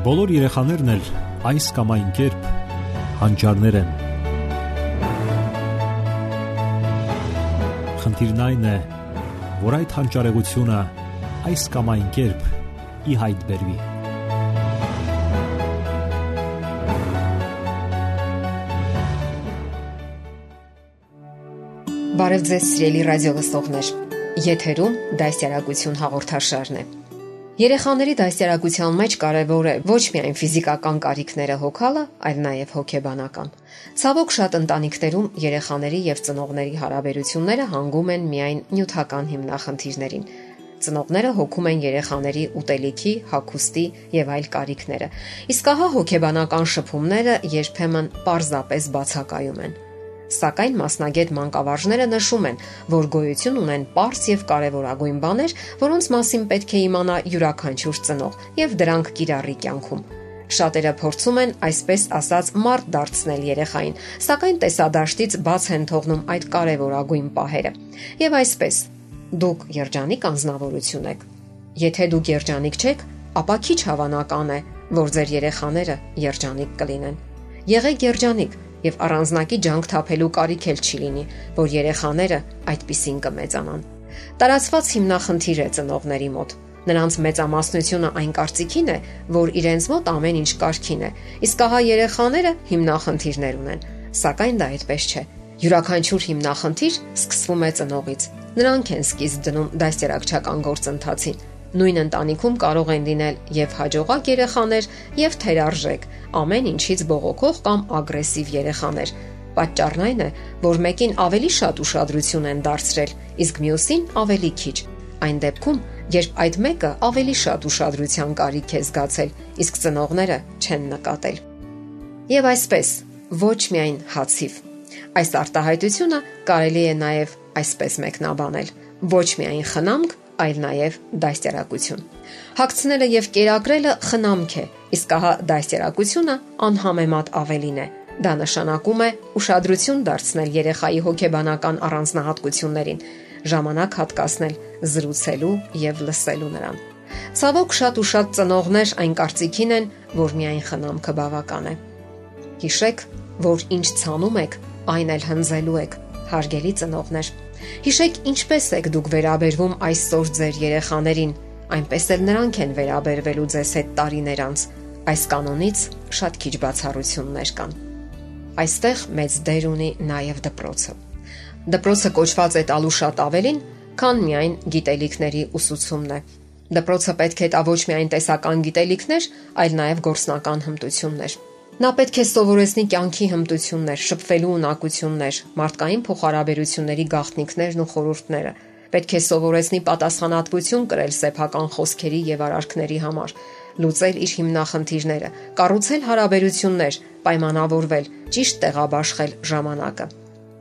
Բոլոր երեխաներն էլ այս կամ այն կերպ հանճարներ են։ Խնդիրն այն է, որ այդ հանճարեղությունը այս կամ այն կերպ ի հայտ բերվի։ Բարև ձեզ, սիրելի ռադիո լսողներ։ Եթերում դասյարակություն հաղորդաշարն է։ Երեխաների դասյարակության մեջ կարևոր է ոչ միայն ֆիզիկական կարիքները հոգալը, այլ նաև հոգեբանական։ Ցավոք շատ ընտանիքներում երեխաների եւ ծնողների հարաբերությունները հանգում են միայն նյութական հիմնախնդիրներին։ Ծնողները հոգում են երեխաների ուտելիքի, հագուստի եւ այլ կարիքները։ Իսկ ահա հոգեբանական շփումները երբեմն պարզապես բացակայում են։ Սակայն մասնագետ մանկավարժները նշում են, որ գոյություն ունեն པարս եւ կարեւորագույն բաներ, որոնց մասին պետք է իմանա յուրաքանչյուր ծնող եւ դրանք կիրառի կյանքում։ Շատերը փորձում են այսպես ասած մարդ դարձնել երեխային, սակայն տեսադաշտից բաց են թողնում այդ կարևորագույն պահերը։ Եվ այսպես, դուք երջանիկ անznավորություն եք։ Եթե դուք երջանիկ չեք, ապա քիչ հավանական է, որ ձեր երեխաները երջանիկ կլինեն։ Եղեք երջանիկ եւ առանձնակի ջանք թափելու կարիք էլ չի լինի, որ երեխաները այդպիսին կմեծանան։ Տարածված հիմնախնդիր է ծնողների մոտ։ Նրանց մեծամասնությունը այն կարծիքին է, որ իրենց մոտ ամեն ինչ կարքին է, իսկ ահա երեխաները հիմնախնդիրներ ունեն, սակայն դա այդպես չէ։ Յուրաքանչյուր հիմնախնդիր սկսվում է ծնողից։ Նրանք են սկիզբ դնում դաստիարակչական գործընթացին Նույն ընտանիքում կարող են լինել եւ հաջողակ երեխաներ, եւ թերարժեք, ամեն ինչից բողոքող կամ ագրեսիվ երեխաներ։ Պատճառն այն է, որ մեկին ավելի շատ ուշադրություն են դարձրել, իսկ մյուսին ավելի քիչ։ Այն դեպքում, երբ այդ մեկը ավելի շատ ուշադրության կարիք է զգացել, իսկ ծնողները չեն նկատել։ Եվ այսպես, ոչ միայն հացիվ։ Այս արտահայտությունը կարելի է նաև այսպես մեկնաբանել. ոչ միայն խնամք, այլ նաև դաստիարակություն։ Հակցնելը եւ կերակրելը խնամք է, իսկ ահա դաստիարակությունը անհամեմատ ավելին է։ Դա նշանակում է ուշադրություն դարձնել երեխայի հոգեբանական առանձնահատկություններին, ժամանակ հատկացնել զրուցելու եւ լսելու նրան։ Ցավոք շատ ու շատ ծնողներ այն կարծիքին են, որ միայն խնամքը բավական է։ Հիշեք, որ ինչ ցանում եք, այն էլ հնձելու եք, հարգելի ծնողներ։ Հիշեք ինչպես եք դուք վերաբերվում այսօր ձեր երեխաներին, այնպես էլ նրանք են վերաբերվելու ձեզ հետ տարիներ անց։ Այս կանոնից շատ քիչ բացառություններ կան։ Այստեղ մեծ դեր ունի նաև դպրոցը։ Դպրոցը կոչված է տալու շատ ավելին, քան միայն գիտելիքների ուսուցումն է։ Դպրոցը պետք է տա ոչ միայն տեսական գիտելիքներ, այլ նաև գործնական հմտություններ։ Նա պետք է սովորեցնի կյանքի հմտություններ, շփվելու ունակություններ, մարդկային փոխհարաբերությունների գաղտնիքներն ու խորհուրդները։ Պետք է սովորեցնի պատասխանատվություն կրել սեփական խոսքերի եւ արարքների համար, լուծել իր հիմնախնդիրները, կառուցել հարաբերություններ, պայմանավորվել, ճիշտ տեղաբաշխել ժամանակը։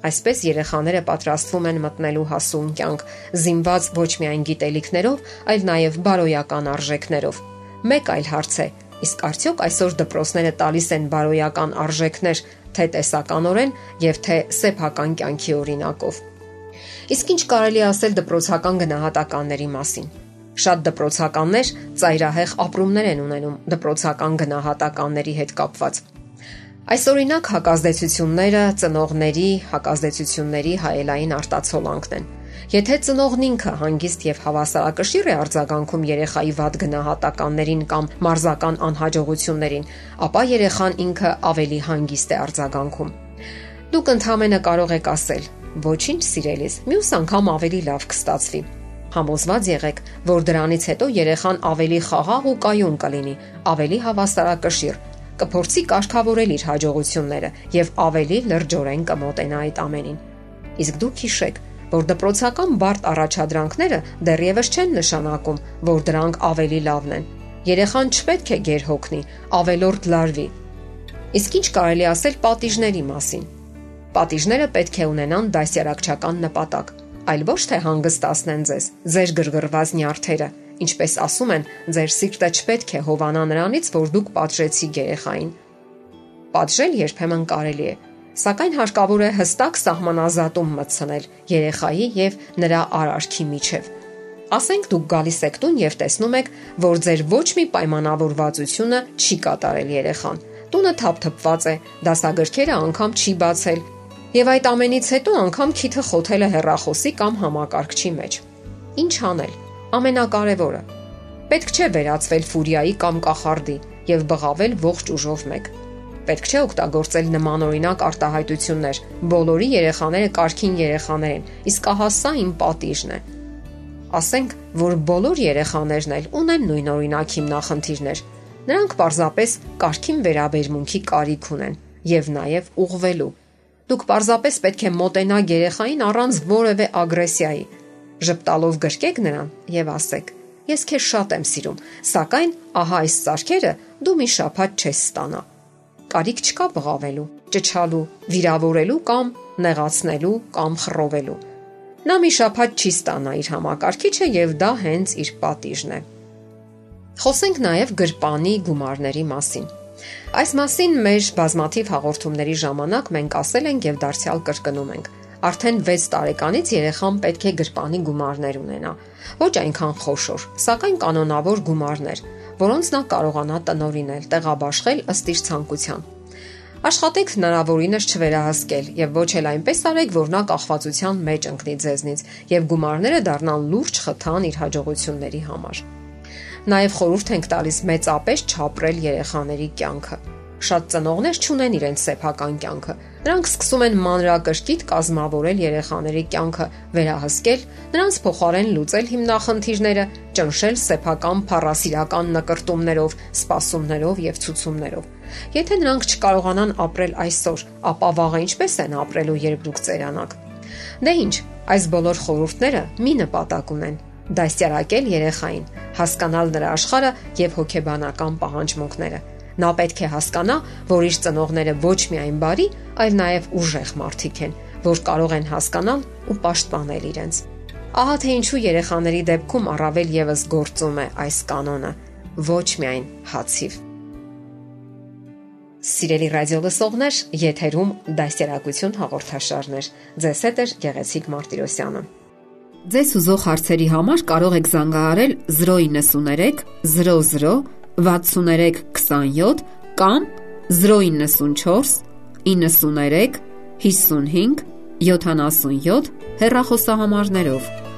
Այսպես երեխաները պատրաստվում են մտնելու հասուն կյանք, զինված ոչ միայն գիտելիքներով, այլ նաև բարոյական արժեքներով։ Մեկ այլ հարց է, Իսկ արդյոք այսօր դպրոցները տալիս են բարոյական արժեքներ թե տեսականորեն եւ թե սեփական կյանքի օրինակով։ Իսկ ինչ կարելի ասել դպրոցական գնահատականների մասին։ Շատ դպրոցականներ ծայրահեղ ապրումներ են ունենում դպրոցական գնահատականների հետ կապված։ Այս օրինակ հակազդեցությունները ծնողների հակազդեցությունների հայելային արտացոլանքն են։ Եթե ծնողն ինքը հանգիստ եւ հավասարակշիռ է արձագանքում երեխայի վատ գնահատականներին կամ մարզական անհաջողություններին, ապա երեխան ինքը ավելի հանգիստ է արձագանքում։ Դուք ընդհանրապես կարող եք ասել. «Ոչինչ, սիրելիս, մյուս անգամ ավելի լավ կստացվի»։ Համոզված եղեք, որ դրանից հետո երեխան ավելի խաղաղ ու կայուն կլինի, ավելի հավասարակշիռ, կփորձի կարգավորել իր հաջողությունները եւ ավելի լրջորեն կմոտենա այդ ամենին։ Իսկ դուք հիշեք, որ դպրոցական բարդ առաջադրանքները դեռևս չեն նշանակում, որ դրանք ավելի լավն են։ Երեխան չպետք է գեր հոգնի, ավելորդ լարվի։ Իսկ ինչ կարելի ասել պատիժների մասին։ Պատիժները պետք է ունենան դասյարակչական նպատակ, այլ ոչ թե հանգստացնեն ձեզ, ձեր գրգռված նյարդերը, ինչպես ասում են, ձեր սիրտը չպետք է հովանա նրանից, որ դուք պատժեցիք երեխային։ Պատժել երբեմն կարելի է, Սակայն հարկավոր է հստակ սահմանազատում մտցնել երեխայի եւ նրա արարքի միջև։ Ասենք դուք գալիս եք տուն եւ տեսնում եք, որ ձեր ոչ մի պայմանավորվածությունը չի կատարել երեխան։ Տունը թափթփված է, դասագրքերը անգամ չի բացել, եւ այդ ամենից հետո անգամ քիթը խոթել է հեռախոսի կամ համակարգչի մեջ։ Ինչ անել։ Ամենակարևորը։ Պետք չէ վերածվել ֆուրիայի կամ կախարդի եւ բղավել ողջ ուժով մեկ։ Պետք չէ օգտագործել նմանօրինակ արտահայտություններ։ Բոլորի երեխաները կարքին երեխաներ են, իսկ ահա սա իմ պատիժն է Ասենք, որ բոլոր երեխաներն էլ ունեն նույն օրինակ հիմնախնդիրներ։ Նրանք պարզապես կարքին վերաբերմունքի կարիք ունեն եւ նաեւ ուղվելու։ Դուք պարզապես պետք է մոտենաք երեխային առանց որևէ ագրեսիայի։ Ժպտալով գրկեք նրան եւ ասեք. Ես քեզ շատ եմ սիրում, սակայն ահա այս սարքերը դու մի շափատ չես ստանա։ Կարիք չկա բղավելու, ճչալու, վիրավորելու կամ նեղացնելու կամ խռովելու Նա մի շափատ չի ստանա իր համակարգիչը եւ դա հենց իր պատիժն է։ Խոսենք նաեւ գրպանի գումարների մասին։ Այս մասին մեր բազմաթիվ հաղորդումների ժամանակ մենք ասել ենք եւ դարձյալ կրկնում ենք։ Արդեն 6 տարեկանից երեխան պետք է գրպանի գումարներ ունենա։ Ոչ այնքան խոշոր, սակայն կանոնավոր գումարներ, որոնց նա կարողանա տնորինել, տեղաբաշխել ըստ իր ցանկության։ Աշխատեք հնարավորինս չվերահասկել եւ ոչ էլ այնպես արեք, որ նա կախվածության մեջ ընկնի ձեզնից եւ գումարները դառնան լուրջ խթան իր հաջողությունների համար։ Նաեւ խորհուրդ ենք տալիս մեծապես չապրել երեխաների կյանքը։ Շատ ծնողներ չունեն իրենց սեփական կյանքը։ Նրանք սկսում են մանրակրկիտ կազմավորել երեխաների կյանքը, վերահսկել, նրանց փոխարեն լուծել հիմնախնդիրները, ճնշել սեփական փառասիրական նկրտումներով, սպասումներով եւ ցուցումներով։ Եթե նրանք չկարողանան ապրել այսօր, ապա վաղը ինչպես են ապրելու, երբ դուք ծերանաք։ Դե ի՞նչ, այս բոլոր խորհուրդները մի նպատակ ունեն՝ դասյարակել երեխային, հասկանալ նրա աշխարհը եւ հոգեբանական պահանջմունքները։ Նա պետք է հասկանա, որ իր ծնողները ոչ միայն բարի, այլ նաև ուժեղ մարդիկ են, որ կարող են հասկանալ ու պաշտպանել իրենց։ Ահա թե ինչու երեխաների դեպքում առավել եւս գործում է այս կանոնը՝ ոչ միայն հացիվ։ Սիրելի ռադիո լսողներ, եթերում դասերակցություն հաղորդաշարներ։ Ձեզ հետ է Գեղեցիկ Մարտիրոսյանը։ Ձեզ ուզող հարցերի համար կարող եք զանգահարել 093 00 63 27 կամ 094 93 55 77 հեռախոսահամարներով։